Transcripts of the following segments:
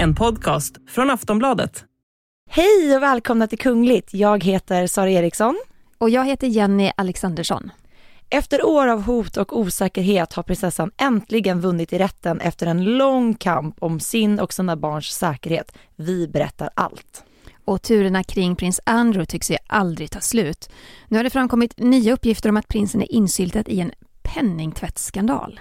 En podcast från Aftonbladet. Hej och välkomna till Kungligt. Jag heter Sara Eriksson. Och jag heter Jenny Alexandersson. Efter år av hot och osäkerhet har prinsessan äntligen vunnit i rätten efter en lång kamp om sin och sina barns säkerhet. Vi berättar allt. Och turerna kring prins Andrew tycks ju aldrig ta slut. Nu har det framkommit nya uppgifter om att prinsen är insyltad i en penningtvättsskandal.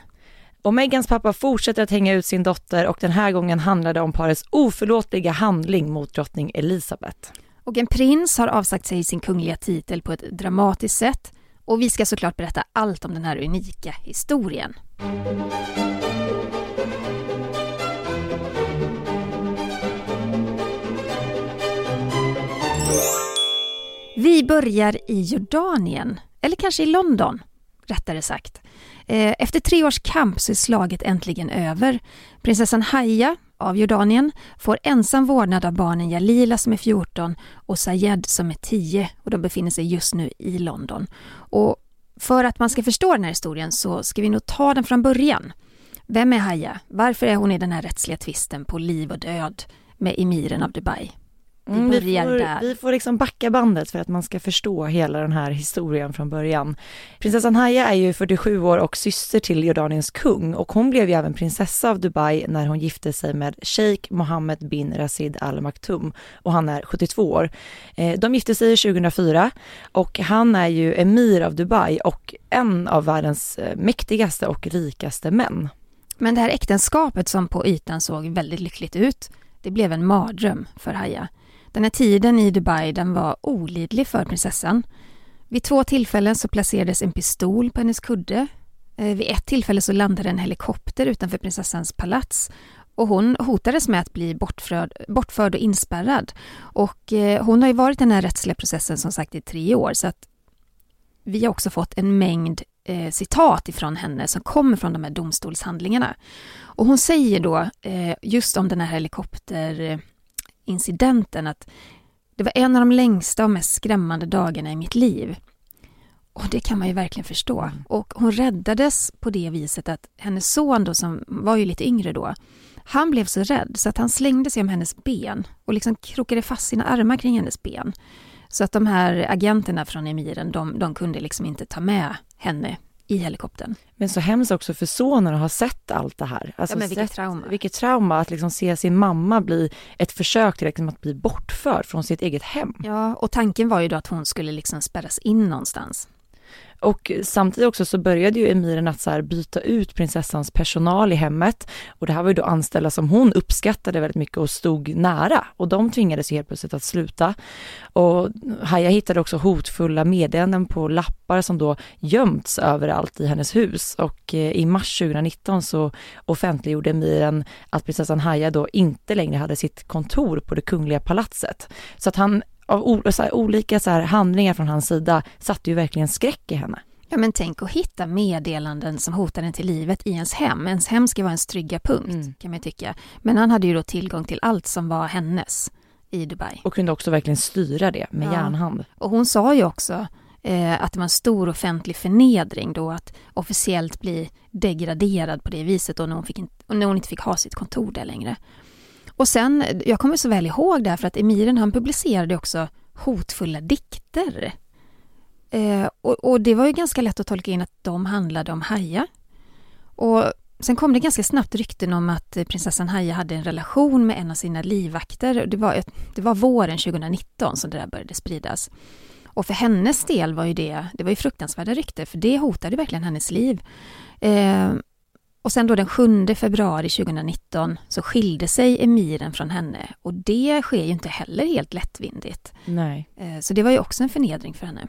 Och Megans pappa fortsätter att hänga ut sin dotter och den här gången handlar det om parets oförlåtliga handling mot drottning Elizabeth. Och en prins har avsagt sig sin kungliga titel på ett dramatiskt sätt och vi ska såklart berätta allt om den här unika historien. Vi börjar i Jordanien, eller kanske i London, rättare sagt. Eh, efter tre års kamp så är slaget äntligen över. Prinsessan Haya av Jordanien får ensam vårdnad av barnen Jalila som är 14 och Sayed som är 10 och de befinner sig just nu i London. Och för att man ska förstå den här historien så ska vi nog ta den från början. Vem är Haya? Varför är hon i den här rättsliga tvisten på liv och död med emiren av Dubai? Mm, vi, får, vi får liksom backa bandet för att man ska förstå hela den här historien från början. Prinsessan Haya är ju 47 år och syster till Jordaniens kung och hon blev ju även prinsessa av Dubai när hon gifte sig med Sheikh Mohammed bin Rashid Al Maktoum och han är 72 år. Eh, de gifte sig 2004 och han är ju emir av Dubai och en av världens eh, mäktigaste och rikaste män. Men det här äktenskapet som på ytan såg väldigt lyckligt ut, det blev en mardröm för Haya. Den här tiden i Dubai den var olidlig för prinsessan. Vid två tillfällen så placerades en pistol på hennes kudde. Eh, vid ett tillfälle så landade en helikopter utanför prinsessans palats och hon hotades med att bli bortförd, bortförd och inspärrad. Och eh, hon har ju varit i den här rättsliga processen som sagt i tre år så att vi har också fått en mängd eh, citat ifrån henne som kommer från de här domstolshandlingarna. Och hon säger då eh, just om den här helikopter incidenten att det var en av de längsta och mest skrämmande dagarna i mitt liv. Och det kan man ju verkligen förstå. Mm. Och hon räddades på det viset att hennes son då, som var ju lite yngre då, han blev så rädd så att han slängde sig om hennes ben och liksom krokade fast sina armar kring hennes ben. Så att de här agenterna från emiren, de, de kunde liksom inte ta med henne i helikoptern. Men så hemskt också för sonen att ha sett allt det här. Alltså ja, men vilket sett, trauma. Vilket trauma att liksom se sin mamma bli ett försök till liksom att bli bortförd från sitt eget hem. Ja, och tanken var ju då att hon skulle liksom spärras in någonstans. Och samtidigt också så började ju emiren att så byta ut prinsessans personal i hemmet och det här var ju då anställda som hon uppskattade väldigt mycket och stod nära och de tvingades helt plötsligt att sluta. Och Haya hittade också hotfulla meddelanden på lappar som då gömts överallt i hennes hus och eh, i mars 2019 så offentliggjorde emiren att prinsessan Haya då inte längre hade sitt kontor på det kungliga palatset. Så att han av så här, olika så här, handlingar från hans sida satte ju verkligen skräck i henne. Ja men tänk att hitta meddelanden som hotar en till livet i ens hem. Ens hem ska vara ens trygga punkt mm. kan man tycka. Men han hade ju då tillgång till allt som var hennes i Dubai. Och kunde också verkligen styra det med ja. järnhand. Och hon sa ju också eh, att det var en stor offentlig förnedring då att officiellt bli degraderad på det viset och när hon, fick in, när hon inte fick ha sitt kontor där längre. Och sen, jag kommer så väl ihåg det här för att emiren han publicerade också hotfulla dikter. Eh, och, och, det var ju ganska lätt att tolka in att de handlade om Haja. Och sen kom det ganska snabbt rykten om att prinsessan Haja hade en relation med en av sina livvakter. Det var, det var våren 2019 som det där började spridas. Och för hennes del var ju det, det var ju fruktansvärda rykten för det hotade verkligen hennes liv. Eh, och sen då den 7 februari 2019 så skilde sig emiren från henne och det sker ju inte heller helt lättvindigt. Nej. Eh, så det var ju också en förnedring för henne.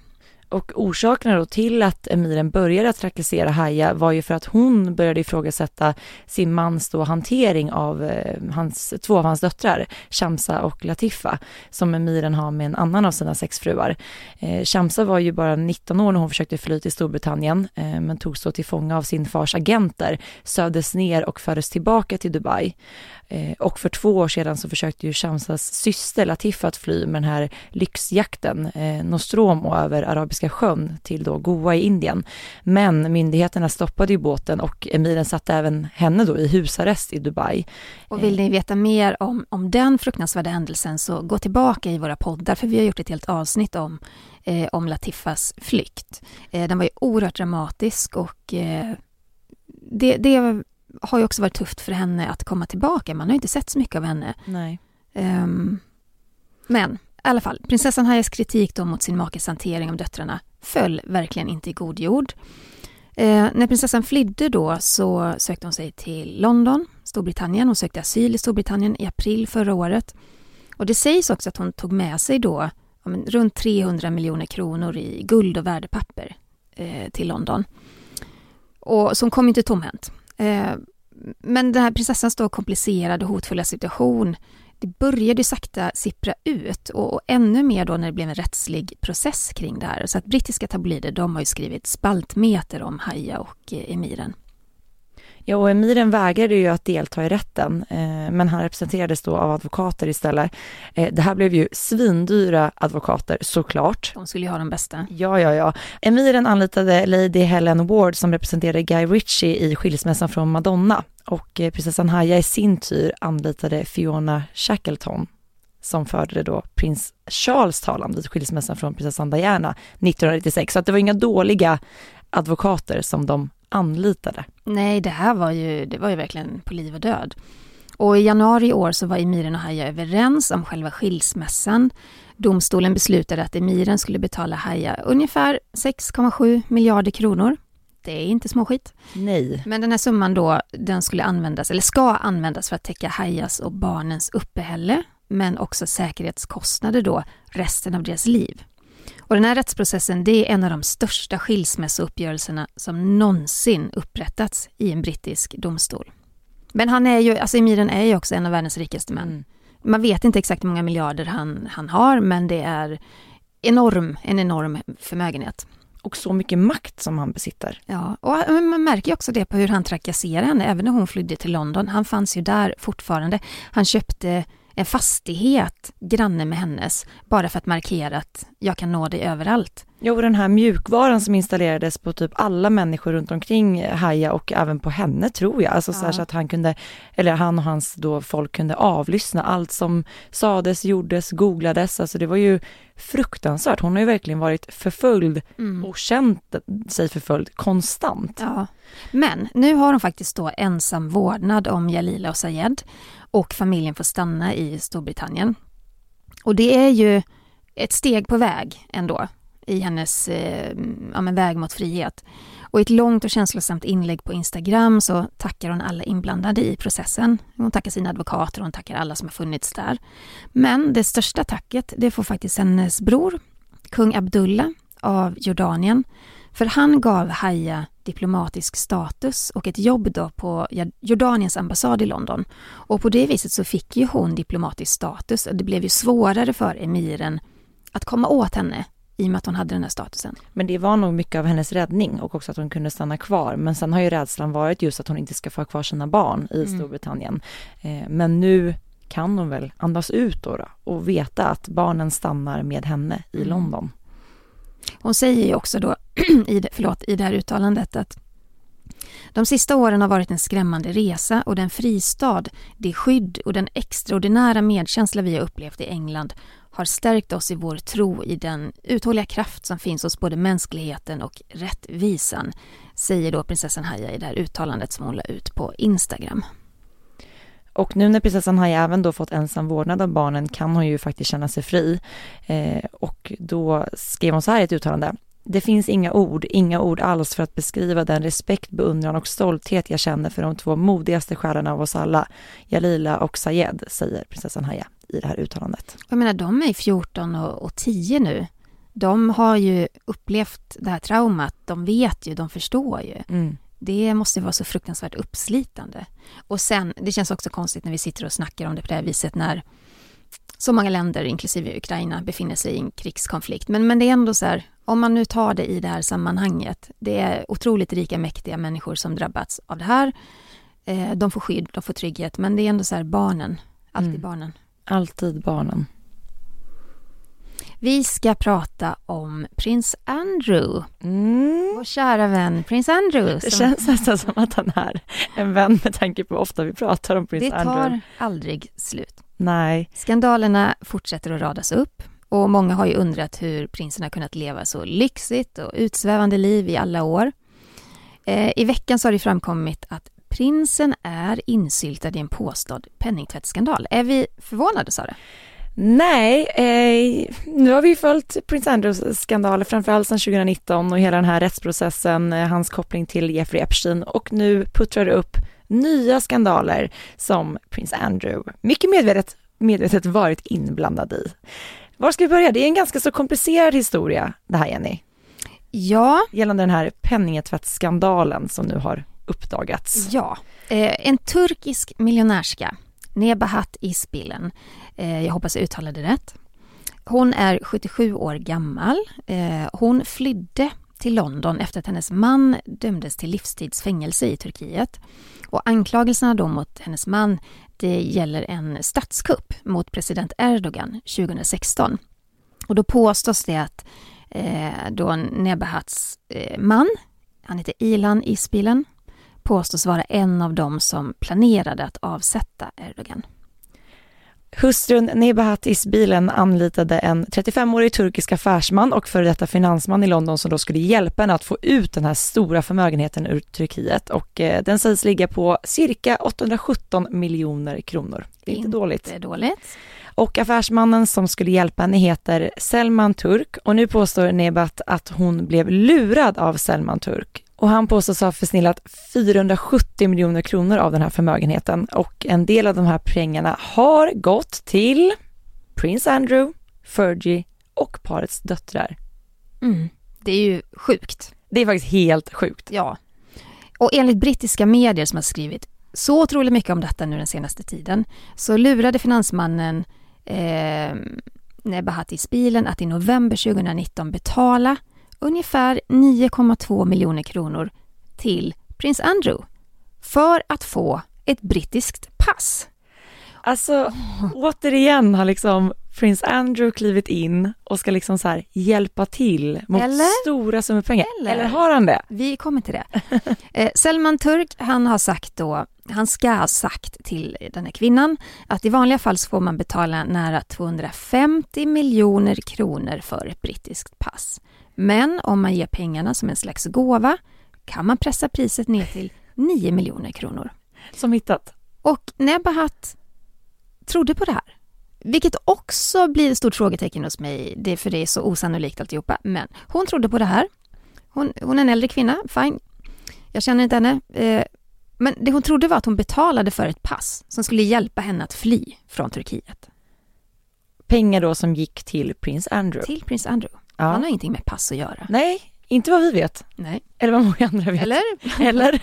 Och orsakerna då till att emiren började att trakassera Haya var ju för att hon började ifrågasätta sin mans då hantering av eh, hans, två av hans döttrar, Shamsa och Latifa, som emiren har med en annan av sina sex fruar. Eh, Shamsa var ju bara 19 år när hon försökte fly till Storbritannien, eh, men togs då till fånga av sin fars agenter, sövdes ner och fördes tillbaka till Dubai. Eh, och för två år sedan så försökte ju Shamsas syster Latifa att fly med den här lyxjakten eh, Nostromo över Arabiska sjön till då Goa i Indien. Men myndigheterna stoppade ju båten och emiren satte även henne då i husarrest i Dubai. Och vill ni veta mer om, om den fruktansvärda händelsen så gå tillbaka i våra poddar för vi har gjort ett helt avsnitt om, eh, om Latifas flykt. Eh, den var ju oerhört dramatisk och eh, det, det har ju också varit tufft för henne att komma tillbaka. Man har inte sett så mycket av henne. Um, men i alla fall, prinsessan Hayas kritik då mot sin makes hantering av döttrarna föll verkligen inte i god jord. Eh, när prinsessan flydde då så sökte hon sig till London, Storbritannien. Hon sökte asyl i Storbritannien i april förra året. Och det sägs också att hon tog med sig då ja, runt 300 miljoner kronor i guld och värdepapper eh, till London. Och, så hon kom inte tomhänt. Eh, men den här prinsessans då komplicerade och hotfulla situation, det började sakta sippra ut och, och ännu mer då när det blev en rättslig process kring det här. Så att brittiska tabloider, de har ju skrivit spaltmeter om Haya och eh, emiren. Ja, och emiren vägrade ju att delta i rätten, eh, men han representerades då av advokater istället. Eh, det här blev ju svindyra advokater såklart. De skulle ju ha de bästa. Ja, ja, ja. Emiren anlitade Lady Helen Ward som representerade Guy Ritchie i skilsmässan från Madonna och eh, prinsessan Haya i sin tur anlitade Fiona Shackleton som förde då prins Charles talan vid skilsmässan från prinsessan Diana 1996. Så att det var inga dåliga advokater som de anlitade. Nej, det här var ju, det var ju verkligen på liv och död. Och i januari i år så var emiren och Haya överens om själva skilsmässan. Domstolen beslutade att emiren skulle betala Haya ungefär 6,7 miljarder kronor. Det är inte småskit. Nej. Men den här summan då, den skulle användas, eller ska användas för att täcka Hayas och barnens uppehälle, men också säkerhetskostnader då resten av deras liv. Och den här rättsprocessen det är en av de största skilsmässouppgörelserna som någonsin upprättats i en brittisk domstol. Men han är ju, alltså emiren är ju också en av världens rikaste män. Mm. Man vet inte exakt hur många miljarder han, han har, men det är enorm, en enorm förmögenhet. Och så mycket makt som han besitter. Ja, och man märker också det på hur han trakasserar henne, även när hon flydde till London. Han fanns ju där fortfarande. Han köpte en fastighet granne med hennes bara för att markera att jag kan nå dig överallt. Och den här mjukvaran som installerades på typ alla människor runt omkring Haja och även på henne tror jag, alltså ja. så, att han kunde, eller han och hans då folk kunde avlyssna allt som sades, gjordes, googlades, alltså det var ju fruktansvärt. Hon har ju verkligen varit förföljd mm. och känt sig förföljd konstant. Ja. Men nu har hon faktiskt då ensam vårdnad om Jalila och Sayed och familjen får stanna i Storbritannien. Och det är ju ett steg på väg ändå i hennes eh, ja, men väg mot frihet. Och i ett långt och känslosamt inlägg på Instagram så tackar hon alla inblandade i processen. Hon tackar sina advokater och hon tackar alla som har funnits där. Men det största tacket, det får faktiskt hennes bror, kung Abdullah av Jordanien. För han gav Haya diplomatisk status och ett jobb då på Jordaniens ambassad i London. Och på det viset så fick ju hon diplomatisk status och det blev ju svårare för emiren att komma åt henne i och med att hon hade den här statusen. Men det var nog mycket av hennes räddning och också att hon kunde stanna kvar. Men sen har ju rädslan varit just att hon inte ska få ha kvar sina barn i mm. Storbritannien. Eh, men nu kan hon väl andas ut då, då, och veta att barnen stannar med henne i mm. London. Hon säger ju också då i det, förlåt, i det här uttalandet att de sista åren har varit en skrämmande resa och den fristad, det skydd och den extraordinära medkänsla vi har upplevt i England har stärkt oss i vår tro i den uthålliga kraft som finns hos både mänskligheten och rättvisan, säger då prinsessan Haya i det här uttalandet som hon la ut på Instagram. Och nu när prinsessan Haya även då fått ensam vårdnad av barnen kan hon ju faktiskt känna sig fri. Eh, och då skrev hon så här i ett uttalande. Det finns inga ord, inga ord alls för att beskriva den respekt, beundran och stolthet jag känner för de två modigaste stjärnorna av oss alla, Jalila och Sayed, säger prinsessan Haya i det här uttalandet. Jag menar, de är 14 och, och 10 nu. De har ju upplevt det här traumat, de vet ju, de förstår ju. Mm. Det måste vara så fruktansvärt uppslitande. Och sen, det känns också konstigt när vi sitter och snackar om det på det här viset när så många länder, inklusive Ukraina, befinner sig i en krigskonflikt. Men, men det är ändå så här, om man nu tar det i det här sammanhanget, det är otroligt rika, mäktiga människor som drabbats av det här. Eh, de får skydd, de får trygghet, men det är ändå så här barnen, alltid Mm. barnen. Alltid barnen. Vi ska prata om prins Andrew, Mm. vår kära vän prins Andrew. Det som- känns nästan som att han är en vän med tanke på hur ofta vi pratar om prins det tar Andrew. aldrig slut. Nej. Skandalerna fortsätter att radas upp och många har ju undrat hur prinsen har kunnat leva så lyxigt och utsvävande liv i alla år. Eh, I veckan så har det framkommit att prinsen är insyltad i en påstådd penningtvättsskandal. Är vi förvånade Sara? Nej, eh, nu har vi följt prins Andrews skandaler framförallt sedan 2019 och hela den här rättsprocessen, eh, hans koppling till Jeffrey Epstein och nu puttrar det upp nya skandaler som prins Andrew mycket medvetet, medvetet varit inblandad i. Var ska vi börja? Det är en ganska så komplicerad historia det här Jenny, Ja, gällande den här penningtvättsskandalen som nu har uppdagats. ja. Eh, en turkisk miljonärska, Nebahat Ispilen, eh, jag hoppas jag uttalade det rätt. Hon är 77 år gammal. Eh, hon flydde till London efter att hennes man dömdes till livstidsfängelse i Turkiet. Och anklagelserna då mot hennes man det gäller en statskupp mot president Erdogan 2016. Och då påstås det att eh, då Nebahats eh, man, han heter Ilan Ispilen, påstås vara en av dem som planerade att avsätta Erdogan. Hustrun Nebahat Isbilen anlitade en 35-årig turkisk affärsman och före detta finansman i London som då skulle hjälpa henne att få ut den här stora förmögenheten ur Turkiet och eh, den sägs ligga på cirka 817 miljoner kronor. Det är inte dåligt. Det är dåligt. Och affärsmannen som skulle hjälpa henne heter Selman Turk och nu påstår Nebat att hon blev lurad av Selman Turk. Och han påstås ha försnillat 470 miljoner kronor av den här förmögenheten och en del av de här pengarna har gått till Prins Andrew, Fergie och parets döttrar. Mm. Det är ju sjukt. Det är faktiskt helt sjukt. Ja. Och enligt brittiska medier som har skrivit så otroligt mycket om detta nu den senaste tiden så lurade finansmannen eh, Nebahat Ispilen att i november 2019 betala ungefär 9,2 miljoner kronor till prins Andrew för att få ett brittiskt pass. Alltså, återigen har liksom prins Andrew klivit in och ska liksom så här hjälpa till mot Eller? stora summor pengar. Eller? Eller har han det? Vi kommer till det. Eh, Selman Turk, han har sagt då, han ska ha sagt till den här kvinnan att i vanliga fall så får man betala nära 250 miljoner kronor för ett brittiskt pass. Men om man ger pengarna som en slags gåva kan man pressa priset ner till 9 miljoner kronor. Som hittat. Och Nebahat trodde på det här. Vilket också blir ett stort frågetecken hos mig, det är för det är så osannolikt alltihopa. Men hon trodde på det här. Hon, hon är en äldre kvinna, fine. Jag känner inte henne. Eh, men det hon trodde var att hon betalade för ett pass som skulle hjälpa henne att fly från Turkiet. Pengar då som gick till prins Andrew. Till prins Andrew. Ja. Han har ingenting med pass att göra. Nej, inte vad vi vet. Nej. Eller vad många andra vet. Eller? Eller?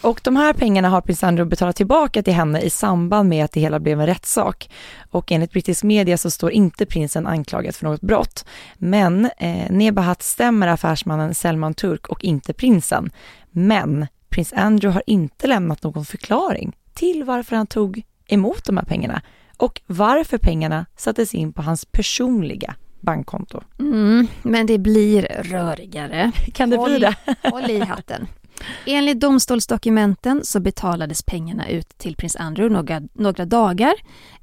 Och de här pengarna har prins Andrew betalat tillbaka till henne i samband med att det hela blev en rättssak. Och enligt brittisk media så står inte prinsen anklagad för något brott. Men eh, Nebahat stämmer affärsmannen Selman Turk och inte prinsen. Men prins Andrew har inte lämnat någon förklaring till varför han tog emot de här pengarna och varför pengarna sattes in på hans personliga bankkonto. Mm, men det blir rörigare. Kan det bli Håll- det? Håll i hatten. Enligt domstolsdokumenten så betalades pengarna ut till prins Andrew några, några dagar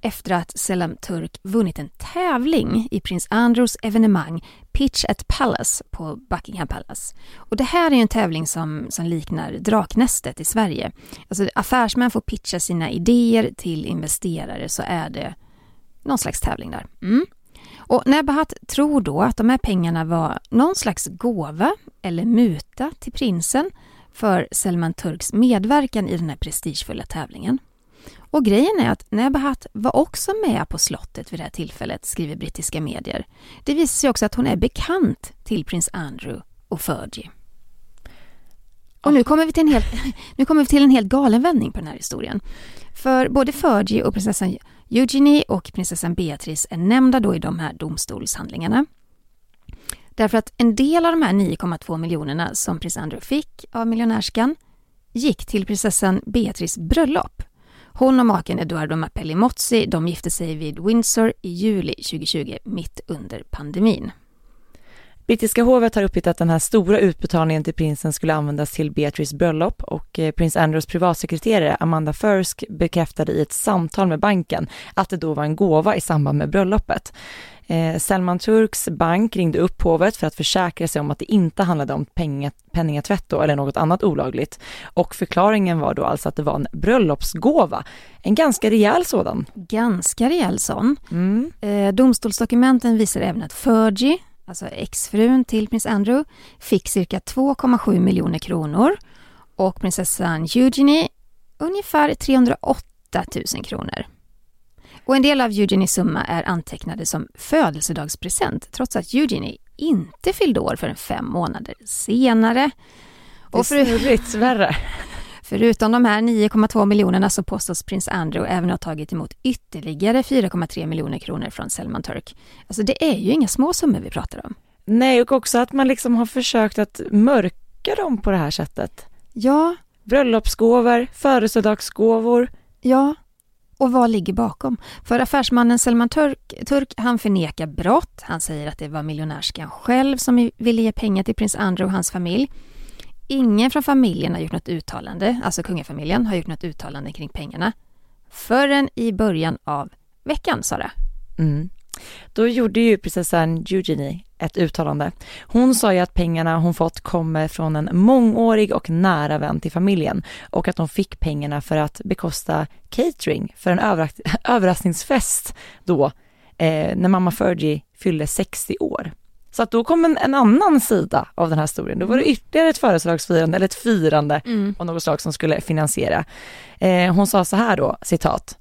efter att Selam Turk vunnit en tävling i prins Andrews evenemang Pitch at Palace på Buckingham Palace. Och det här är en tävling som, som liknar Draknästet i Sverige. Alltså affärsmän får pitcha sina idéer till investerare så är det någon slags tävling där. Mm. Och Nebahat tror då att de här pengarna var någon slags gåva eller muta till prinsen för Selman Turks medverkan i den här prestigefulla tävlingen. Och grejen är att Nebahat var också med på slottet vid det här tillfället, skriver brittiska medier. Det visar sig också att hon är bekant till prins Andrew och Fergie. Och nu kommer, vi till en helt, nu kommer vi till en helt galen vändning på den här historien. För både Fergie och prinsessan Eugenie och prinsessan Beatrice är nämnda då i de här domstolshandlingarna. Därför att en del av de här 9,2 miljonerna som prins Andrew fick av miljonärskan gick till prinsessan Beatrice bröllop. Hon och maken Eduardo Mappelli Mozzi de gifte sig vid Windsor i juli 2020 mitt under pandemin. Brittiska hovet har uppgett att den här stora utbetalningen till prinsen skulle användas till Beatrice bröllop och eh, prins Andrews privatsekreterare Amanda Fursk bekräftade i ett samtal med banken att det då var en gåva i samband med bröllopet. Eh, Salman Turks bank ringde upp hovet för att försäkra sig om att det inte handlade om penningatvätt då, eller något annat olagligt. Och förklaringen var då alltså att det var en bröllopsgåva. En ganska rejäl sådan. Ganska rejäl sån. Mm. Eh, domstolsdokumenten visar även att Fergie, alltså exfrun till prins Andrew, fick cirka 2,7 miljoner kronor och prinsessan Eugenie ungefär 308 000 kronor. Och en del av Eugenies summa är antecknade som födelsedagspresent trots att Eugenie inte fyllde år förrän fem månader senare. Det är snurrigt värre. Förutom de här 9,2 miljonerna så påstås prins Andrew även ha tagit emot ytterligare 4,3 miljoner kronor från Selman Turk. Alltså det är ju inga små summor vi pratar om. Nej, och också att man liksom har försökt att mörka dem på det här sättet. Ja. Bröllopsgåvor, födelsedagsgåvor. Ja, och vad ligger bakom? För affärsmannen Selman Turk, Turk han förnekar brott. Han säger att det var miljonärskan själv som ville ge pengar till prins Andrew och hans familj. Ingen från familjen har gjort något uttalande, alltså kungafamiljen har gjort något uttalande kring pengarna. Förrän i början av veckan, Sara. Mm. Då gjorde ju prinsessan Eugenie ett uttalande. Hon sa ju att pengarna hon fått kommer från en mångårig och nära vän till familjen och att hon fick pengarna för att bekosta catering för en överraskningsfest då eh, när mamma Fergie fyllde 60 år. Så att då kom en, en, annan sida av den här historien. Då var det ytterligare ett födelsedagsfirande eller ett firande mm. av något slag som skulle finansiera. Eh, hon sa så här då, citat.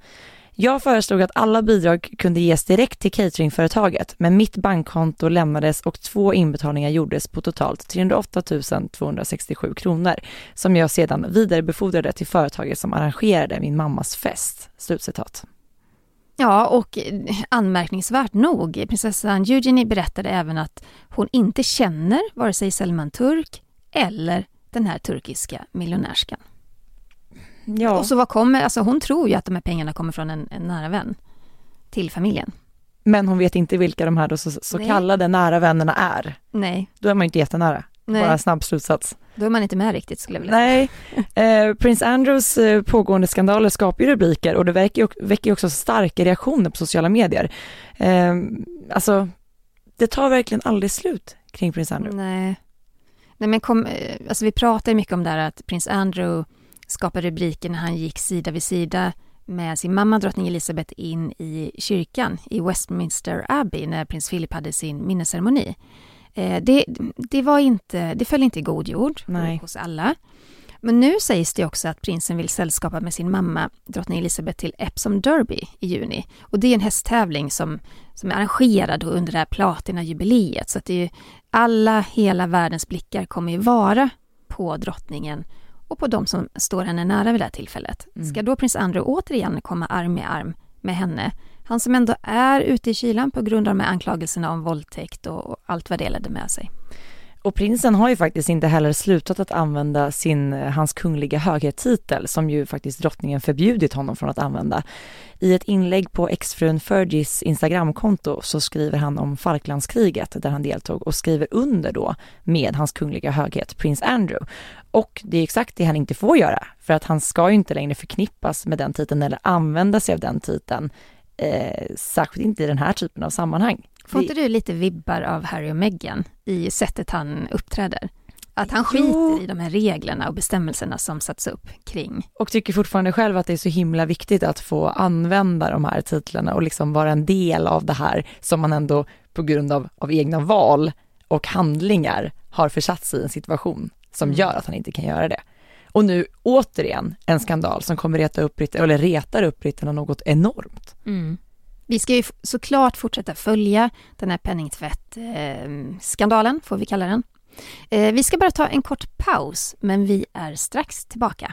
Jag föreslog att alla bidrag kunde ges direkt till cateringföretaget, men mitt bankkonto lämnades och två inbetalningar gjordes på totalt 308 267 kronor som jag sedan vidarebefordrade till företaget som arrangerade min mammas fest. Slutcitat. Ja, och anmärkningsvärt nog, prinsessan Eugenie berättade även att hon inte känner vare sig Selman Turk eller den här turkiska miljonärskan. Ja. Och så vad kommer, alltså hon tror ju att de här pengarna kommer från en, en nära vän till familjen. Men hon vet inte vilka de här då så, så kallade nära vännerna är. Nej. Då är man ju inte jättenära. Nej. Bara snabb slutsats. Då är man inte med riktigt skulle jag vilja säga. Nej, eh, Prince Andrews eh, pågående skandaler skapar ju rubriker och det väcker, väcker också starka reaktioner på sociala medier. Eh, alltså, det tar verkligen aldrig slut kring Prince Andrew. Nej. Nej men kom, eh, alltså vi pratar ju mycket om det här att Prins Andrew skapade rubriker när han gick sida vid sida med sin mamma drottning Elizabeth in i kyrkan i Westminster Abbey när prins Philip hade sin minnesceremoni. Eh, det, det, var inte, det föll inte i god jord Nej. hos alla. Men nu sägs det också att prinsen vill sällskapa med sin mamma, drottning Elizabeth, till Epsom Derby i juni. Och det är en hästtävling som, som är arrangerad under det här platina-jubileet. Så att det är alla, hela världens blickar kommer ju vara på drottningen och på de som står henne nära vid det här tillfället. Mm. Ska då prins Andrew återigen komma arm i arm med henne? Han som ändå är ute i kylan på grund av de här anklagelserna om våldtäkt och allt vad det ledde med sig. Och prinsen har ju faktiskt inte heller slutat att använda sin, eh, hans kungliga höghetstitel som ju faktiskt drottningen förbjudit honom från att använda. I ett inlägg på exfrun Fergies Instagramkonto så skriver han om Falklandskriget där han deltog och skriver under då med hans kungliga höghet prins Andrew. Och det är exakt det han inte får göra för att han ska ju inte längre förknippas med den titeln eller använda sig av den titeln. Eh, särskilt inte i den här typen av sammanhang. Får inte du lite vibbar av Harry och Meghan i sättet han uppträder? Att han skiter jo. i de här reglerna och bestämmelserna som satts upp kring. Och tycker fortfarande själv att det är så himla viktigt att få använda de här titlarna och liksom vara en del av det här som man ändå på grund av, av egna val och handlingar har försatt sig i en situation som mm. gör att han inte kan göra det. Och nu återigen en skandal som kommer reta upp Britterna, eller retar upp britterna något enormt. Mm. Vi ska ju såklart fortsätta följa den här penningtvättskandalen, eh, får vi kalla den. Eh, vi ska bara ta en kort paus, men vi är strax tillbaka.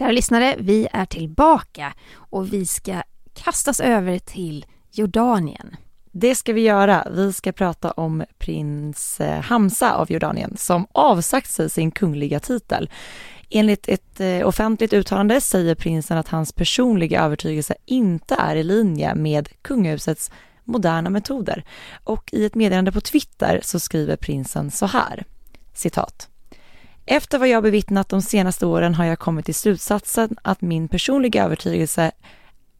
Kära lyssnare, vi är tillbaka och vi ska kastas över till Jordanien. Det ska vi göra. Vi ska prata om prins eh, Hamza av Jordanien som avsagt sig sin kungliga titel. Enligt ett eh, offentligt uttalande säger prinsen att hans personliga övertygelse inte är i linje med kungahusets moderna metoder. Och i ett meddelande på Twitter så skriver prinsen så här, citat. Efter vad jag bevittnat de senaste åren har jag kommit till slutsatsen att min personliga övertygelse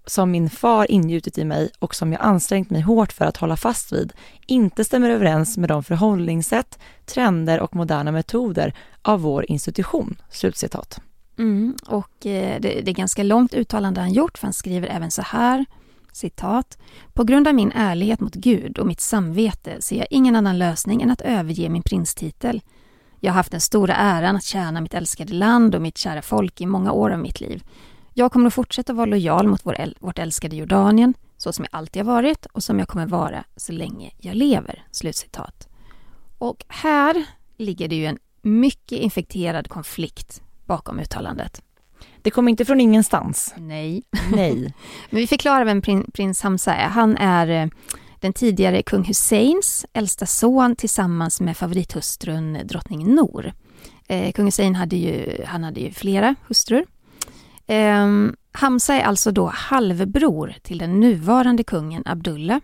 som min far ingjutit i mig och som jag ansträngt mig hårt för att hålla fast vid inte stämmer överens med de förhållningssätt, trender och moderna metoder av vår institution." Slutcitat. Mm, och eh, det, det är ganska långt uttalande han gjort, för han skriver även så här, citat. På grund av min ärlighet mot Gud och mitt samvete ser jag ingen annan lösning än att överge min prinstitel. Jag har haft den stora äran att tjäna mitt älskade land och mitt kära folk i många år av mitt liv. Jag kommer att fortsätta vara lojal mot vår, vårt älskade Jordanien, så som jag alltid har varit och som jag kommer vara så länge jag lever." Slutcitat. Och här ligger det ju en mycket infekterad konflikt bakom uttalandet. Det kom inte från ingenstans. Nej. Nej. Men vi förklarar vem prin, prins Hamza är. Han är eh, den tidigare kung Husseins äldsta son tillsammans med favorithustrun drottning Nor. Eh, kung Hussein hade ju, han hade ju flera hustrur. Eh, Hamza är alltså då halvbror till den nuvarande kungen Abdullah.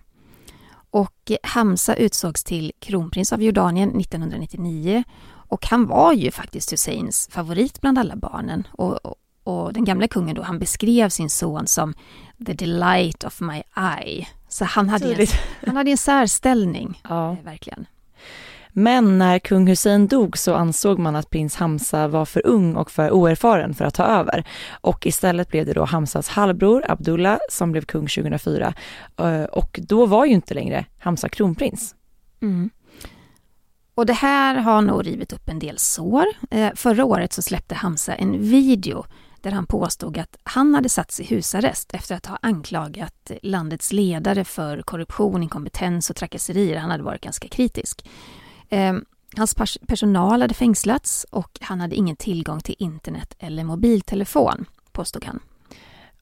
Och Hamza utsågs till kronprins av Jordanien 1999 och han var ju faktiskt Husseins favorit bland alla barnen. Och, och, och den gamla kungen då, han beskrev sin son som the delight of my eye. Så han hade, en, han hade en särställning, Ja. eh, verkligen. Men när kung Hussein dog så ansåg man att prins Hamza var för ung och för oerfaren för att ta över. Och istället blev det då Hamzas halvbror Abdullah som blev kung 2004. Eh, Och då var ju inte längre Hamza kronprins. Mm. Och det här har nog rivit upp en del sår. Eh, förra året så släppte Hamza en video där han påstod att han hade satts i husarrest efter att ha anklagat landets ledare för korruption, inkompetens och trakasserier. Han hade varit ganska kritisk. Eh, hans pers- personal hade fängslats och han hade ingen tillgång till internet eller mobiltelefon, påstod han.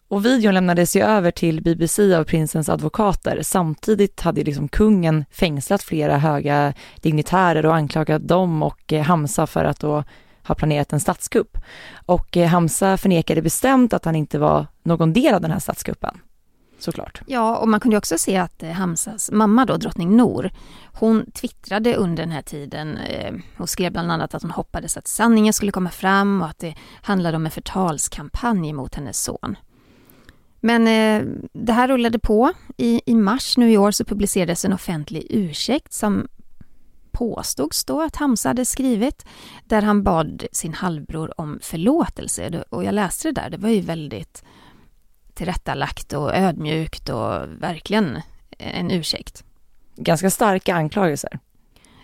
Och videon lämnades ju över till BBC av prinsens advokater. Samtidigt hade liksom kungen fängslat flera höga dignitärer och anklagat dem och eh, Hamza för att då har planerat en statskupp. Och eh, Hamza förnekade bestämt att han inte var någon del av den här statskuppen. Såklart. Ja, och man kunde också se att eh, Hamzas mamma då, drottning Nor, hon twittrade under den här tiden eh, och skrev bland annat att hon hoppades att sanningen skulle komma fram och att det handlade om en förtalskampanj mot hennes son. Men eh, det här rullade på. I, I mars nu i år så publicerades en offentlig ursäkt som påstods då att Hamza hade skrivit, där han bad sin halvbror om förlåtelse. Och jag läste det där, det var ju väldigt tillrättalagt och ödmjukt och verkligen en ursäkt. Ganska starka anklagelser.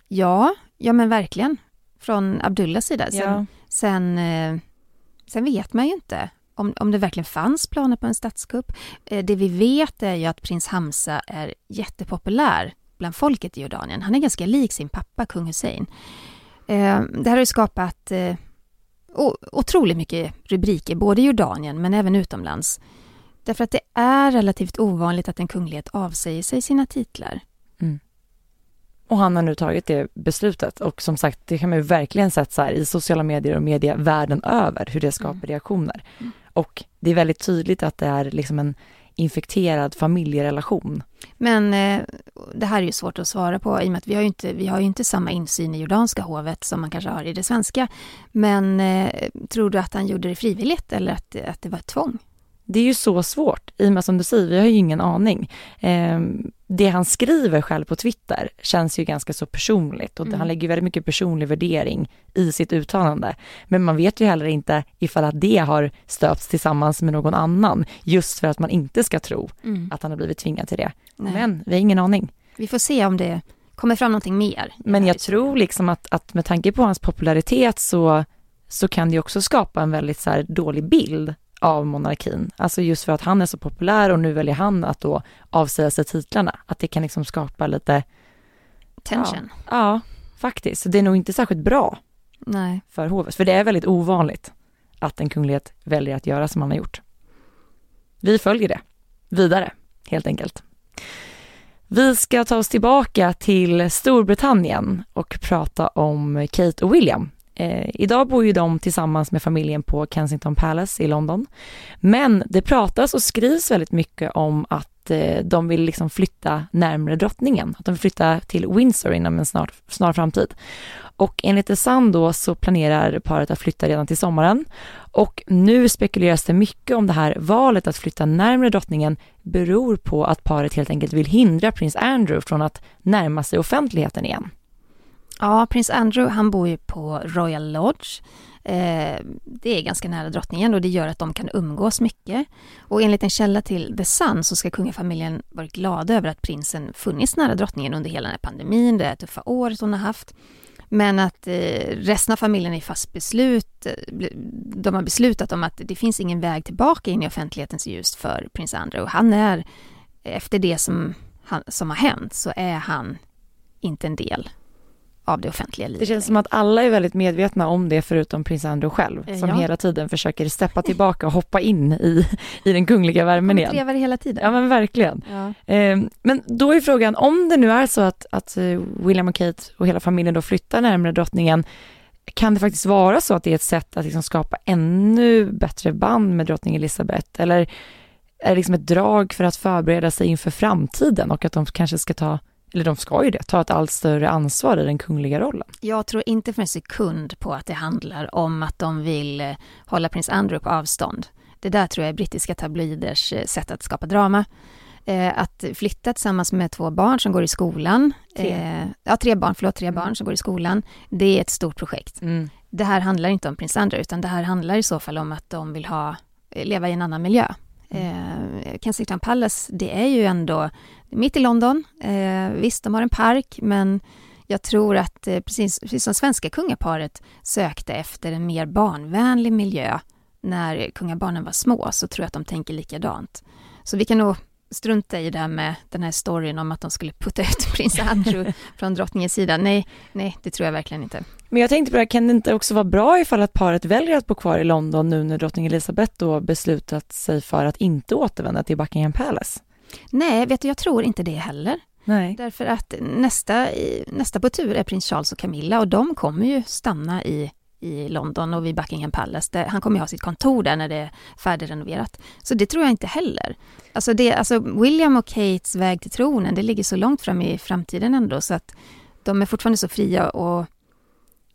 Ja, ja men verkligen. Från Abdullahs sida. Sen, Ja. sen, eh, sen vet man ju inte om, om det verkligen fanns planer på en statskupp. Eh, Det vi vet är ju att prins Hamza är jättepopulär bland folket i Jordanien. Han är ganska lik sin pappa, kung Hussein. Eh, Det här har ju skapat eh, otroligt mycket rubriker, både i Jordanien men även utomlands. Därför att det är relativt ovanligt att en kunglighet avsäger sig sina titlar. Och han har nu tagit det beslutet och som sagt, det kan man ju verkligen sett så här i sociala medier och media världen över hur det skapar Mm. reaktioner. Mm. Och det är väldigt tydligt att det är liksom en infekterad familjerelation. Men eh, det här är ju svårt att svara på i och med att vi har ju inte, vi har ju inte samma insyn i jordanska hovet som man kanske har i det svenska. Men eh, tror du att han gjorde det frivilligt eller att, att det var ett tvång? Det är ju så svårt, i och med som du säger, vi har ju ingen aning. Eh, det han skriver själv på Twitter känns ju ganska så personligt och mm. han lägger väldigt mycket personlig värdering i sitt uttalande. Men man vet ju heller inte ifall att det har stöpts tillsammans med någon annan, just för att man inte ska tro mm. att han har blivit tvingad till det. Nej. Men vi har ingen aning. Vi får se om det kommer fram någonting mer. Men jag tror liksom att, att med tanke på hans popularitet så, så kan det också skapa en väldigt så dålig bild av monarkin. Alltså just för att han är så populär och nu väljer han att då avsäga sig titlarna. Att det kan liksom skapa lite tension. Ja, ja faktiskt. Så det är nog inte särskilt bra Nej. för hovet. För det är väldigt ovanligt att en kunglighet väljer att göra som han har gjort. Vi följer det vidare, helt enkelt. Vi ska ta oss tillbaka till Storbritannien och prata om Kate och William Eh, idag bor ju de tillsammans med familjen på Kensington Palace i London. Men det pratas och skrivs väldigt mycket om att eh, de vill liksom flytta närmre drottningen, att de vill flytta till Windsor inom en snar, snar framtid. Och enligt The Sun då så planerar paret att flytta redan till sommaren. Och nu spekuleras det mycket om det här valet att flytta närmre drottningen beror på att paret helt enkelt vill hindra prins Andrew från att närma sig offentligheten igen. Ja, prins Andrew han bor ju på Royal Lodge. Eh, det är ganska nära drottningen och det gör att de kan umgås mycket. Och enligt en källa till The Sun så ska kungafamiljen varit glada över att prinsen funnits nära drottningen under hela den här pandemin, det här tuffa året hon har haft. Men att eh, resten av familjen är fast beslut, eh, de har beslutat om att det finns ingen väg tillbaka in i offentlighetens ljus för prins Andrew. Han är, efter det som, han, som har hänt, så är han inte en del av det offentliga livet. Det känns som att alla är väldigt medvetna om det förutom prins Andrew själv som ja. hela tiden försöker steppa tillbaka och hoppa in i, i den kungliga värmen igen. Han hela tiden. Ja men verkligen. Ja. Eh, men då är frågan, om det nu är så att, att eh, William och Kate och hela familjen då flyttar närmare drottningen, kan det faktiskt vara så att det är ett sätt att liksom skapa ännu bättre band med drottning Elizabeth? Eller är det liksom ett drag för att förbereda sig inför framtiden och att de kanske ska ta eller de ska ju det, ta ett allt större ansvar i den kungliga rollen. Jag tror inte för en sekund på att det handlar om att de vill eh, hålla prins Andrew på avstånd. Det där tror jag är brittiska tabloiders eh, sätt att skapa drama. Eh, att flytta tillsammans med två barn som går i skolan, tre, ja, tre barn, förlåt, tre barn som går i skolan, det är ett stort projekt. Mm. Det här handlar inte om prins Andrew, utan det här handlar i så fall om att de vill ha, leva i en annan miljö. Mm. Eh, Kensington Palace, det är ju ändå mitt i London. Eh, visst, de har en park, men jag tror att eh, precis, precis som svenska kungaparet sökte efter en mer barnvänlig miljö när kungabarnen var små, så tror jag att de tänker likadant. Så vi kan nog strunta i det här med den här storyn om att de skulle putta ut prins Andrew från drottningens sida. Nej, nej, det tror jag verkligen inte. Men jag tänkte på det, kan det inte också vara bra ifall att paret väljer att bo kvar i London nu när drottning Elizabeth då beslutat sig för att inte återvända till Buckingham Palace? Nej, vet du, jag tror inte det heller. Nej. Därför att nästa, nästa på tur är prins Charles och Camilla och de kommer ju stanna i i London och vid Buckingham Palace. Där, han kommer ju ha sitt kontor där när det är färdigrenoverat. Så det tror jag inte heller. Alltså, det, alltså William och Kates väg till tronen, det ligger så långt fram i framtiden ändå så att de är fortfarande så fria och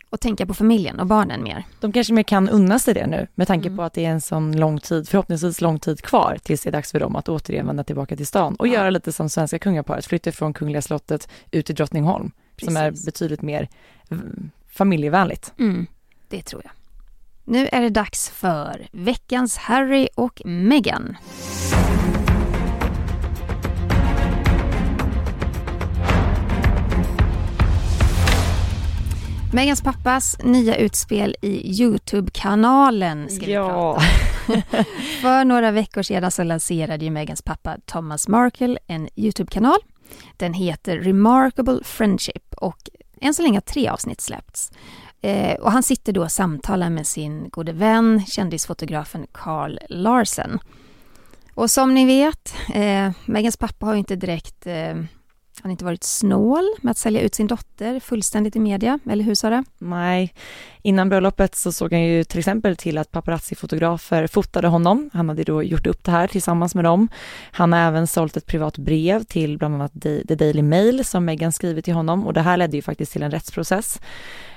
och tänka på familjen och barnen mer. De kanske mer kan unna sig det nu med tanke mm. på att det är en sån lång tid, förhoppningsvis lång tid kvar tills det är dags för dem att återigen vända tillbaka till stan och ja. göra lite som svenska kungaparet, flytta från Kungliga slottet ut till Drottningholm Precis. som är betydligt mer familjevänligt. Mm. Det tror jag. Nu är det dags för veckans Harry och Meghan. Megans pappas nya utspel i Youtube-kanalen ska ja. vi prata För några veckor sedan så lanserade ju Megans pappa Thomas Markle en Youtube-kanal. Den heter Remarkable Friendship och än så länge har tre avsnitt släppts. Eh, och han sitter då och samtalar med sin gode vän, kändisfotografen Carl Larsen. Och som ni vet, eh, Megans pappa har ju inte direkt eh, Han har inte varit snål med att sälja ut sin dotter fullständigt i media, eller hur Sara? Nej, innan bröllopet så såg han ju till exempel till att paparazzi-fotografer fotade honom. Han hade då gjort upp det här tillsammans med dem. Han har även sålt ett privat brev till bland annat The Daily Mail som Meghan skrivit till honom och det här ledde ju faktiskt till en rättsprocess.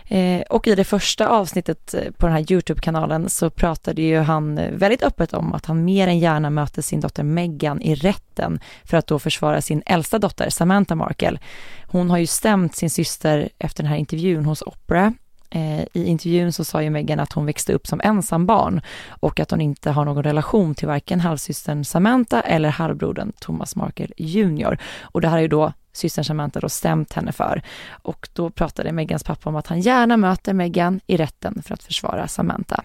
Eh, och i det första avsnittet eh, på den här Youtube-kanalen så pratade ju han eh, väldigt öppet om att han mer än gärna möter sin dotter Meghan i rätten för att då försvara sin äldsta dotter Samantha Markle. Hon har ju stämt sin syster efter den här intervjun hos Opera. Eh, i intervjun så sa ju Meghan att hon växte upp som ensambarn och att hon inte har någon relation till varken halvsystern Samantha eller halvbrodern Thomas Markle Jr. Och det här är ju då systern Samantha då stämt henne för. Och då pratade Megans pappa om att han gärna möter Megan i rätten för att försvara Samantha.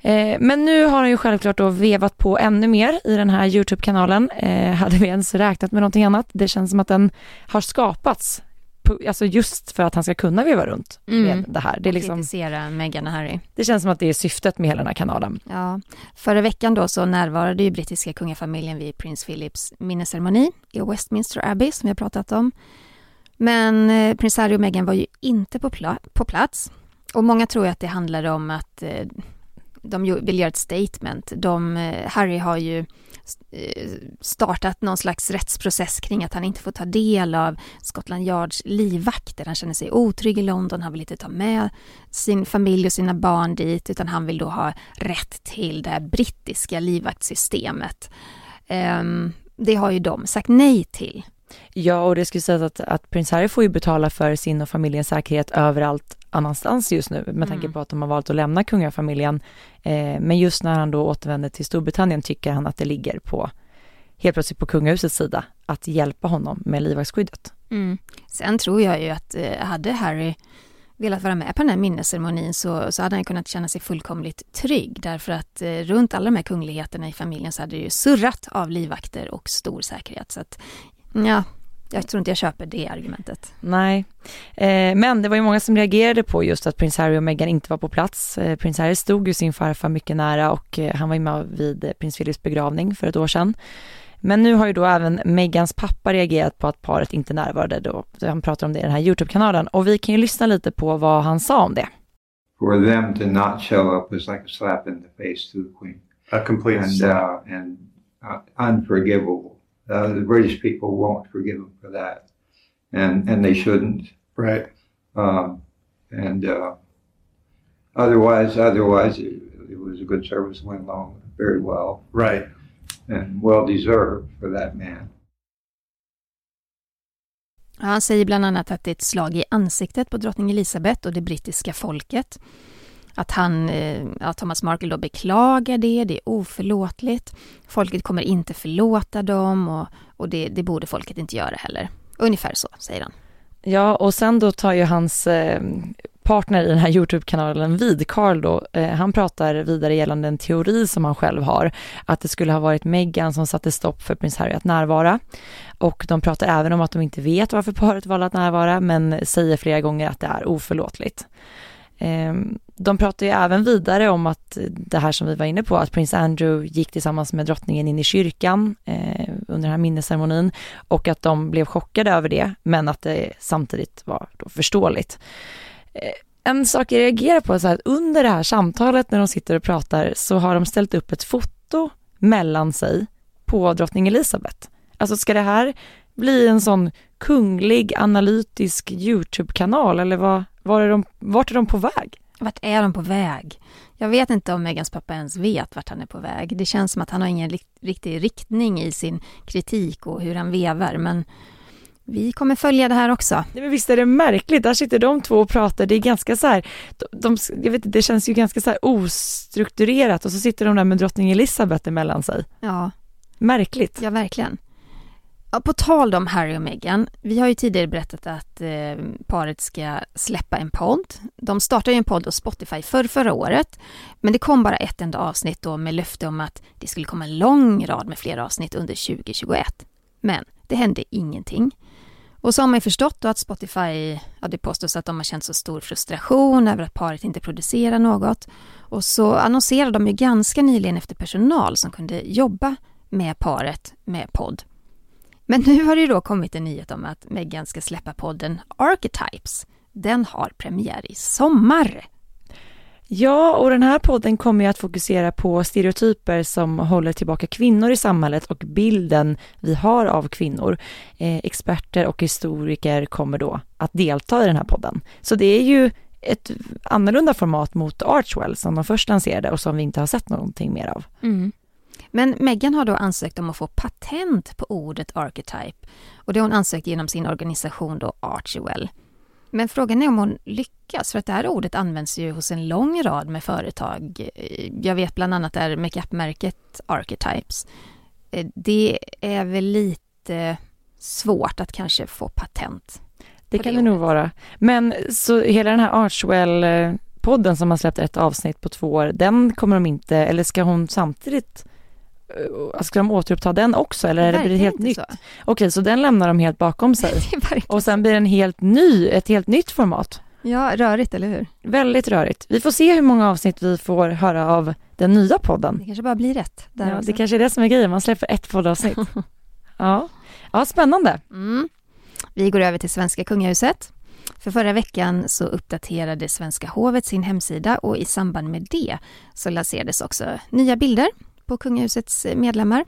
Eh, men nu har han ju självklart då vevat på ännu mer i den här Youtube-kanalen. Eh, hade vi ens räknat med någonting annat? Det känns som att den har skapats alltså just för att han ska kunna veva runt med mm. det här. Det, är liksom, kritisera Meghan och Harry. Det känns som att det är syftet med hela den här kanalen. Ja, förra veckan då så närvarade ju brittiska kungafamiljen vid prins Philips minnesceremoni i Westminster Abbey som vi har pratat om. Men eh, prins Harry och Meghan var ju inte på, pla på plats. Och många tror att det handlar om att eh, de vill göra ett statement. De, eh, Harry har ju Eh, startat någon slags rättsprocess kring att han inte får ta del av Scotland Yards livvakter. Han känner sig otrygg i London, han vill inte ta med sin familj och sina barn dit utan han vill då ha rätt till det här brittiska livvaktssystemet. Um, det har ju de sagt nej till. Ja, och det skulle sägas att, att prins Harry får ju betala för sin och familjens säkerhet överallt annanstans just nu med tanke mm. på att de har valt att lämna kungafamiljen. Eh, men just när han då återvänder till Storbritannien tycker han att det ligger på, helt plötsligt på kungahusets sida, att hjälpa honom med livvaktsskyddet. Mm. Sen tror jag ju att eh, hade Harry velat vara med på den här minnesceremonin så, så hade han kunnat känna sig fullkomligt trygg därför att eh, runt alla de här kungligheterna i familjen så hade det ju surrat av livvakter och stor säkerhet. Så att, ja, jag tror inte jag köper det argumentet. Nej, eh, men det var ju många som reagerade på just att prins Harry och Meghan inte var på plats. Eh, prins Harry stod ju sin farfar mycket nära och eh, han var ju med vid prins Philips begravning för ett år sedan. Men nu har ju då även Megans pappa reagerat på att paret inte närvarade då. Han pratar om det i den här Youtube-kanalen och vi kan ju lyssna lite på vad han sa om det. For them to not show up was like a slap in the face to the queen. A complete and, uh, and uh, unforgivable. Uh, the British people won't forgive them for that, and and they shouldn't. Right. Um, and uh, otherwise, otherwise, it, it, was a good service. Went along very well. Right. And well deserved for that man. Han säger bland annat att det är ett slag i ansiktet på drottning Elizabeth och det brittiska folket. Att han, eh, ja, Thomas Markle då beklagar det, det är oförlåtligt. Folket kommer inte förlåta dem och, och det, det borde folket inte göra heller. Ungefär så, säger han. Ja, och sen då tar ju hans eh, partner i den här Youtube-kanalen vid, Carl då, eh, han pratar vidare gällande en teori som han själv har, att det skulle ha varit Meghan som satte stopp för prins Harry att närvara. Och de pratar även om att de inte vet varför paret valde att närvara, men säger flera gånger att det är oförlåtligt. Ehm, de pratar ju även vidare om att det här som vi var inne på, att prins Andrew gick tillsammans med drottningen in i kyrkan eh, under den här minnesceremonin och att de blev chockade över det, men att det samtidigt var förståeligt. Eh, en sak jag reagerar på är att under det här samtalet när de sitter och pratar så har de ställt upp ett foto mellan sig på drottning Elizabeth. Alltså ska det här bli en sån kunglig analytisk Youtube-kanal eller vad, var är de, vart är de på väg? Vart är de på väg? Jag vet inte om Megans pappa ens vet vart han är på väg. Det känns som att han har ingen riktig riktning i sin kritik och hur han vevar, men vi kommer följa det här också. Men visst är det märkligt, där sitter de två och pratar, det är ganska så här, de, jag vet, det känns ju ganska så här ostrukturerat och så sitter de där med drottning Elizabeth emellan sig. Ja. Märkligt. Ja, verkligen. Ja, på tal om Harry och Meghan, vi har ju tidigare berättat att eh, paret ska släppa en podd. De startade ju en podd hos Spotify för förra året, men det kom bara ett enda avsnitt då med löfte om att det skulle komma en lång rad med fler avsnitt under 2021. Men det hände ingenting. Och så har man ju förstått då att Spotify, ja det påstås att de har känt så stor frustration över att paret inte producerar något. Och så annonserade de ju ganska nyligen efter personal som kunde jobba med paret med podd. Men nu har det ju då kommit en nyhet om att Meghan ska släppa podden Archetypes. Den har premiär i sommar. Ja, och den här podden kommer ju att fokusera på stereotyper som håller tillbaka kvinnor i samhället och bilden vi har av kvinnor. Eh, experter och historiker kommer då att delta i den här podden. Så det är ju ett annorlunda format mot Archwell som de först lanserade och som vi inte har sett någonting mer av. Mm. Men Meghan har då ansökt om att få patent på ordet archetype och det har hon ansökt genom sin organisation då Archewell. Men frågan är om hon lyckas, för att det här ordet används ju hos en lång rad med företag. Jag vet bland annat är makeupmärket Archetypes. Det är väl lite svårt att kanske få patent. Det kan det, det nog vara. Men så hela den här Archwell-podden som har släppt ett avsnitt på två år, den kommer de inte, eller ska hon samtidigt Eh, ska de återuppta den också eller det blir det helt nytt? Så. Okej, så den lämnar de helt bakom sig. och sen blir det en helt ny, ett helt nytt format. Ja, rörigt, eller hur? Väldigt rörigt. Vi får se hur många avsnitt vi får höra av den nya podden. Det kanske bara blir rätt. ja, det kanske är det som är grejen, man släpper ett poddavsnitt. ja. ja, spännande. Mm. Vi går över till svenska kungahuset. För förra veckan så uppdaterade Svenska hovet sin hemsida och i samband med det så lanserades också nya bilder på kungahusets medlemmar.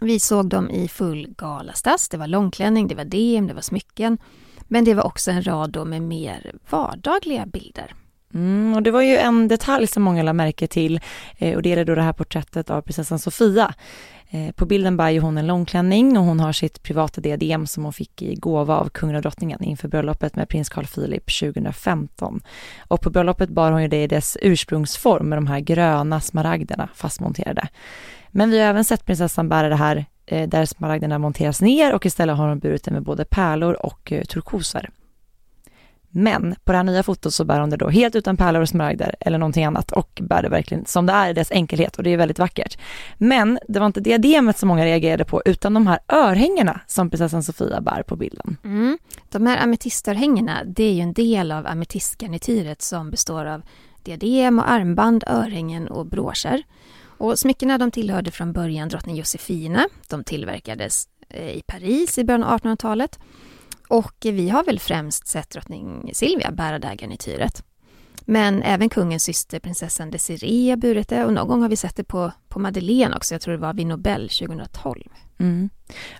Vi såg dem i full galastass. Det var långklänning, det var DM, det var smycken. Men det var också en rad med mer vardagliga bilder. Mm, och det var ju en detalj som många lade märke till eh, och det är då det här porträttet av prinsessan Sofia. Eh, på bilden bär ju hon en långklänning och hon har sitt privata diadem som hon fick i gåva av kungen och drottningen inför bröllopet med prins Carl Philip 2015. Och på bröllopet bar hon ju det i dess ursprungsform med de här gröna smaragderna fastmonterade. Men vi har även sett prinsessan bära det här eh, där smaragderna monteras ner och istället har hon burit det med både pärlor och eh, turkoser. Men på det här nya fotot så bär hon det då helt utan pärlor och smaragder eller någonting annat och bär det verkligen som det är i dess enkelhet och det är väldigt vackert. Men det var inte diademet som många reagerade på utan de här örhängena som prinsessan Sofia bär på bilden. Mm. De här ametistörhängena det är ju en del av ametistgarnityret som består av diadem och armband, örhängen och broscher. Och smyckena de tillhörde från början drottning Josefina. De tillverkades eh, i Paris i början av 1800-talet och vi har väl främst sett drottning Silvia bära det här garnityret. Men även kungens syster prinsessan Desiree har burit det och någon gång har vi sett det på, på Madeleine också, jag tror det var vid Nobel 2012. Mm.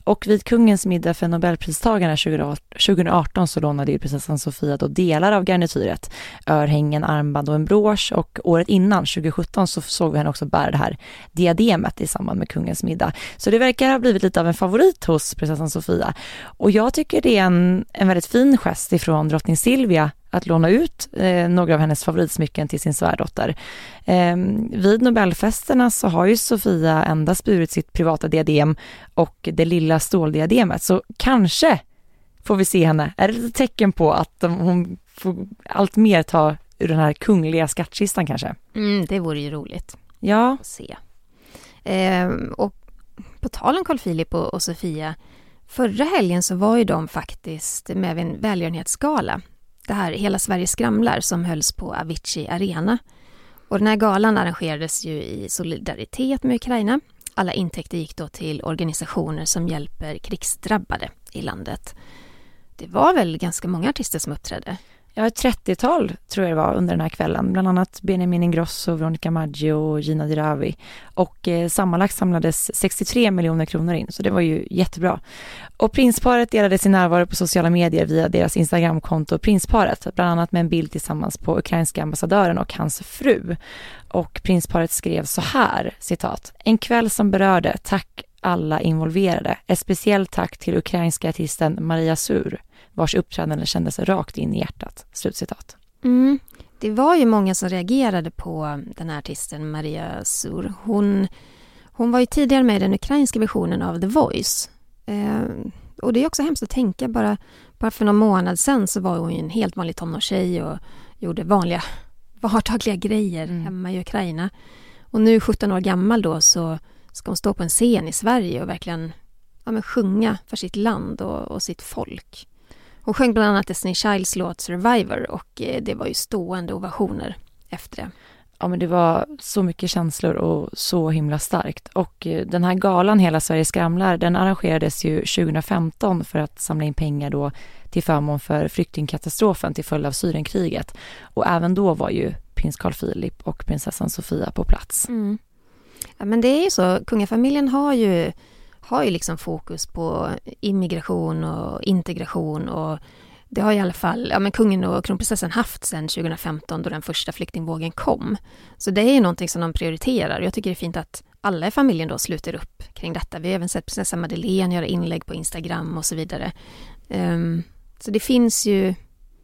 Och vid kungens middag för nobelpristagarna 2018 så lånade ju prinsessan Sofia då delar av garnityret, örhängen, armband och en brosch och året innan, 2017, så såg vi henne också bära det här diademet i samband med kungens middag. Så det verkar ha blivit lite av en favorit hos prinsessan Sofia. Och jag tycker det är en, en väldigt fin gest ifrån drottning Silvia att låna ut eh, några av hennes favoritsmycken till sin svärdotter. Eh, vid Nobelfesterna så har ju Sofia endast burit sitt privata diadem och det lilla ståldiademet, så kanske får vi se henne. Är det ett tecken på att hon får allt mer ta ur den här kungliga skattkistan kanske? Mm, det vore ju roligt. Ja. Att se. Eh, och på tal om Carl Philip och, och Sofia, förra helgen så var ju de faktiskt med vid en välgörenhetsgala det här Hela Sverige skramlar som hölls på Avicii Arena. Och den här galan arrangerades ju i solidaritet med Ukraina. Alla intäkter gick då till organisationer som hjälper krigsdrabbade i landet. Det var väl ganska många artister som uppträdde? Ja, ett 30-tal tror jag det var under den här kvällen. Bland annat Benjamin Ingrosso, Veronica Maggio och Gina Dirawi. Och eh, sammanlagt samlades 63 miljoner kronor in, så det var ju jättebra. Och prinsparet delade sin närvaro på sociala medier via deras Instagramkonto Prinsparet, bland annat med en bild tillsammans på ukrainska ambassadören och hans fru. Och prinsparet skrev så här, citat, en kväll som berörde, tack alla involverade. Ett speciellt tack till ukrainska artisten Maria Sur vars uppträdande kändes rakt in i hjärtat. Slutcitat. Mm. Det var ju många som reagerade på den här artisten Maria Sur. Hon, hon var ju tidigare med i den ukrainska versionen av The Voice. Eh, och det är också hemskt att tänka, bara, bara för någon månad sedan så var hon ju en helt vanlig tonårstjej och gjorde vanliga vardagliga grejer mm. hemma i Ukraina. Och nu 17 år gammal då så ska hon stå på en scen i Sverige och verkligen ja, men sjunga för sitt land och, och sitt folk. Hon sjöng bland annat Destiny Childs låt Survivor och eh, det var ju stående ovationer efter det. Ja men det var så mycket känslor och så himla starkt. Och eh, den här galan Hela Sverige skramlar, den arrangerades ju 2015 för att samla in pengar då till förmån för flyktingkatastrofen till följd av Syrienkriget. Och även då var ju prins Carl Philip och prinsessan Sofia på plats. Mm. Ja, men det är ju så, kungafamiljen har ju, har ju liksom fokus på immigration och integration och det har i alla fall ja, men kungen och kronprinsessan haft sedan 2015 då den första flyktingvågen kom. Så det är ju någonting som de prioriterar. Jag tycker det är fint att alla i familjen då sluter upp kring detta. Vi har även sett prinsessan Madeleine göra inlägg på Instagram och så vidare. Um, så det finns ju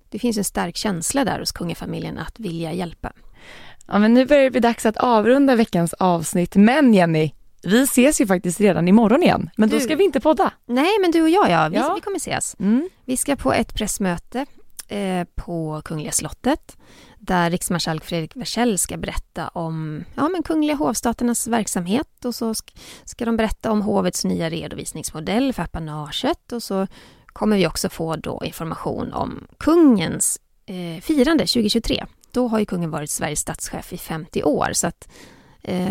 det finns en stark känsla där hos kungafamiljen att vilja hjälpa. Ja, men nu börjar det bli dags att avrunda veckans avsnitt. Men Jenny, vi ses ju faktiskt redan imorgon igen, men du, då ska vi inte podda. Nej, men du och jag ja, vi, ja. vi kommer ses. Mm. Vi ska på ett pressmöte eh, på Kungliga slottet där riksmarskalk Fredrik Wersäll ska berätta om ja, men Kungliga hovstaternas verksamhet och så ska de berätta om hovets nya redovisningsmodell för apanaget och så kommer vi också få då information om kungens eh, firande 2023. Då har ju kungen varit Sveriges statschef i 50 år så att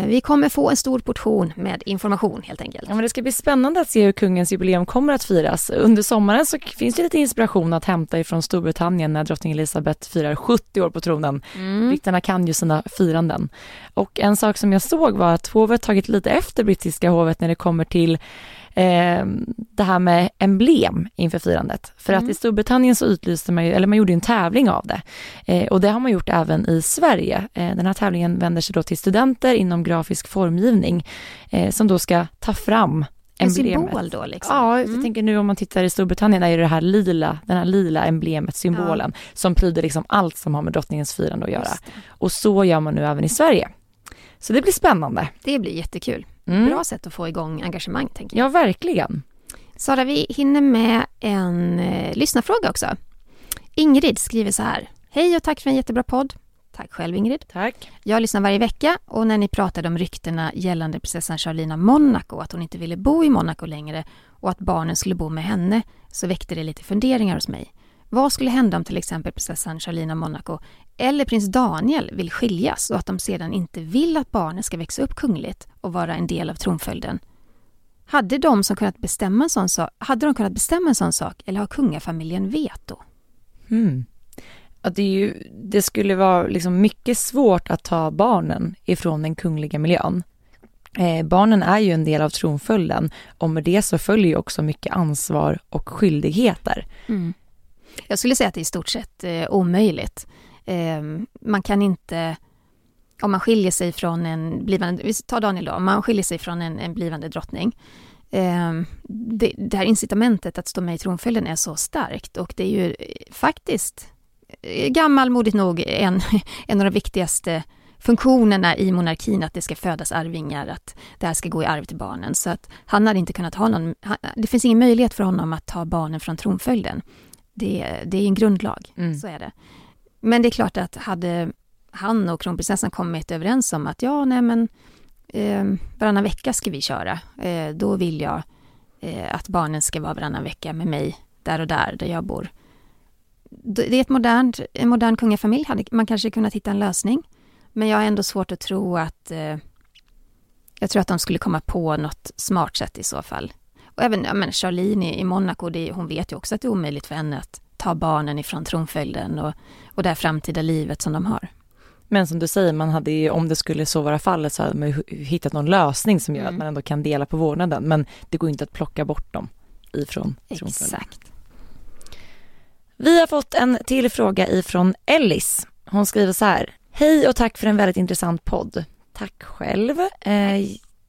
vi kommer få en stor portion med information helt enkelt. Ja, men det ska bli spännande att se hur kungens jubileum kommer att firas. Under sommaren så finns det lite inspiration att hämta ifrån Storbritannien när drottning Elizabeth firar 70 år på tronen. Mm. Britterna kan ju sina firanden. Och en sak som jag såg var att hovet tagit lite efter brittiska hovet när det kommer till eh, det här med emblem inför firandet. För mm. att i Storbritannien så utlyste man ju, eller man gjorde en tävling av det. Eh, och det har man gjort även i Sverige. Eh, den här tävlingen vänder sig då till studenter inom grafisk formgivning eh, som då ska ta fram en symbol då liksom? Ja, jag mm. tänker nu om man tittar i Storbritannien är det här lila, den här lila emblemet, symbolen, ja. som pryder liksom allt som har med drottningens firande att göra. Och så gör man nu även i Sverige. Så det blir spännande. Det blir jättekul. Mm. Bra sätt att få igång engagemang, tänker jag. Ja, verkligen. Sara, vi hinner med en eh, lyssnarfråga också. Ingrid skriver så här. Hej och tack för en jättebra podd. Tack själv Ingrid. Tack. Jag lyssnar varje vecka och när ni pratade om ryktena gällande prinsessan Charlina Monaco, att hon inte ville bo i Monaco längre och att barnen skulle bo med henne, så väckte det lite funderingar hos mig. Vad skulle hända om till exempel prinsessan Charlina Monaco eller prins Daniel vill skiljas och att de sedan inte vill att barnen ska växa upp kungligt och vara en del av tronföljden? Hade de, som kunnat bestämma en sån sak, hade de kunnat bestämma en sån sak eller har kungafamiljen veto? Mm. Ja, det, ju, det, skulle vara liksom mycket svårt att ta barnen ifrån den kungliga miljön. Eh, barnen är ju en del av tronföljden och med det så följer ju också mycket ansvar och skyldigheter. Mm. Jag skulle säga att det är i stort sett eh, omöjligt. Eh, man kan inte, om man skiljer sig från en blivande, vi tar Daniel då, om man skiljer sig från en, en blivande drottning. Eh, det, det, här incitamentet att stå med i tronföljden är så starkt och det är ju eh, faktiskt eh, gammalmodigt nog en, en av de viktigaste funktionerna i monarkin, att det ska födas arvingar, att det här ska gå i arv till barnen. Så att han hade inte kunnat ha någon, det finns ingen möjlighet för honom att ta barnen från tronföljden. Det, det är en grundlag, mm. så är det. Men det är klart att hade han och kronprinsessan kommit överens om att ja, nej men eh, varannan vecka ska vi köra. Eh, då vill jag eh, att barnen ska vara varannan vecka med mig där och där, där jag bor. Det är ett modernt, en modern kungafamilj, hade man kanske kunnat hitta en lösning. Men jag har ändå svårt att tro att eh, jag tror att de skulle komma på något smart sätt i så fall. Och även ja, men Charlene i, Monaco, det, hon vet ju också att det är omöjligt för henne att ta barnen ifrån tronföljden och, och det här framtida livet som de har. Men som du säger, man hade ju, om det skulle så vara fallet så hade man hittat någon lösning som gör mm. att man ändå kan dela på vårdnaden. Men det går inte att plocka bort dem ifrån tronföljden. Exakt. Vi har fått en till fråga ifrån Ellis. Hon skriver så här. Hej och tack för en väldigt intressant podd. Tack själv. Eh,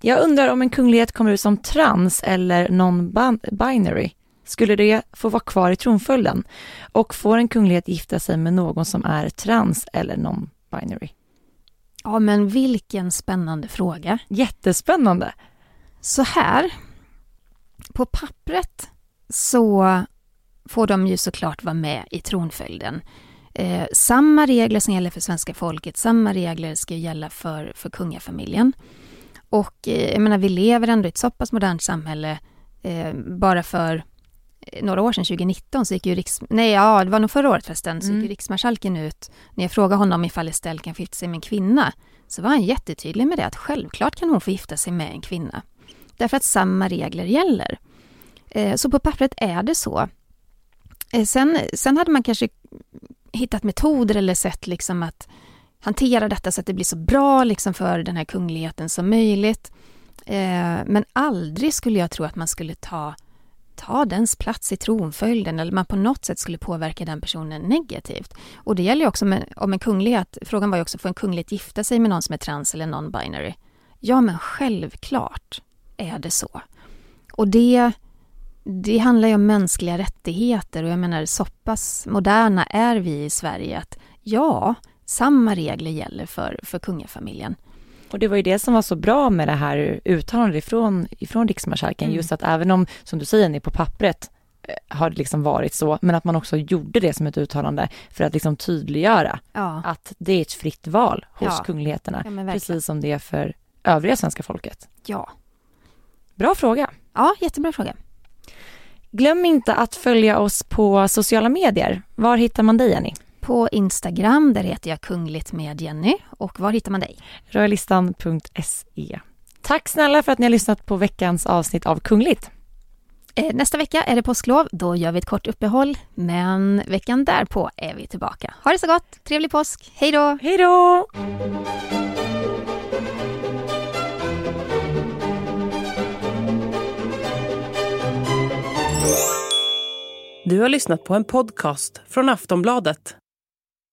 jag undrar om en kunglighet kommer ut som trans eller non-binary. Skulle det få vara kvar i tronföljden? Och får en kunglighet gifta sig med någon som är trans eller non-binary? Ja, men vilken spännande fråga. Jättespännande. Så här, på pappret så får de ju såklart vara med i tronföljden. Eh, samma regler som gäller för svenska folket, samma regler ska gälla för, för kungafamiljen. Och eh, jag menar, vi lever ändå i ett så pass modernt samhälle. Eh, bara för eh, några år sedan, 2019, så gick ju riks... Nej, ja, det var nog förra året förresten, så mm. gick ju riksmarskalken ut när jag frågade honom ifall Estelle kan få gifta sig med en kvinna. så var han jättetydlig med det att självklart kan hon få gifta sig med en kvinna. Därför att samma regler gäller. Eh, så på pappret är det så. Eh, sen, sen hade man kanske hittat metoder eller sätt liksom att hantera detta så att det blir så bra liksom för den här kungligheten som möjligt. Eh, men aldrig skulle jag tro att man skulle ta, ta dens plats i tronföljden eller man på något sätt skulle påverka den personen negativt. Och det gäller ju också med, om en kunglighet, frågan var ju också, får en kunglighet gifta sig med någon som är trans eller non-binary? Ja, men självklart är det så. Och det, det handlar ju om mänskliga rättigheter och jag menar så pass moderna är vi i Sverige att ja, samma regler gäller för, för kungafamiljen. Och det var ju det som var så bra med det här uttalandet ifrån, ifrån riksmarskalken, mm. just att även om, som du säger, ni på pappret eh, har det liksom varit så, men att man också gjorde det som ett uttalande för att liksom tydliggöra ja. att det är ett fritt val hos ja. kungligheterna, ja, precis som det är för övriga svenska folket. Ja. Bra fråga. Ja, jättebra fråga. Glöm inte att följa oss på sociala medier. Var hittar man dig, Jenny? På Instagram, där heter jag Kungligt med Jenny. Och var hittar man dig? Royalistan.se. Tack snälla för att ni har lyssnat på veckans avsnitt av Kungligt. Eh, nästa vecka är det påsklov, då gör vi ett kort uppehåll. Men veckan därpå är vi tillbaka. Ha det så gott, trevlig påsk, hej då! Hej då! Du har lyssnat på en podcast från Aftonbladet.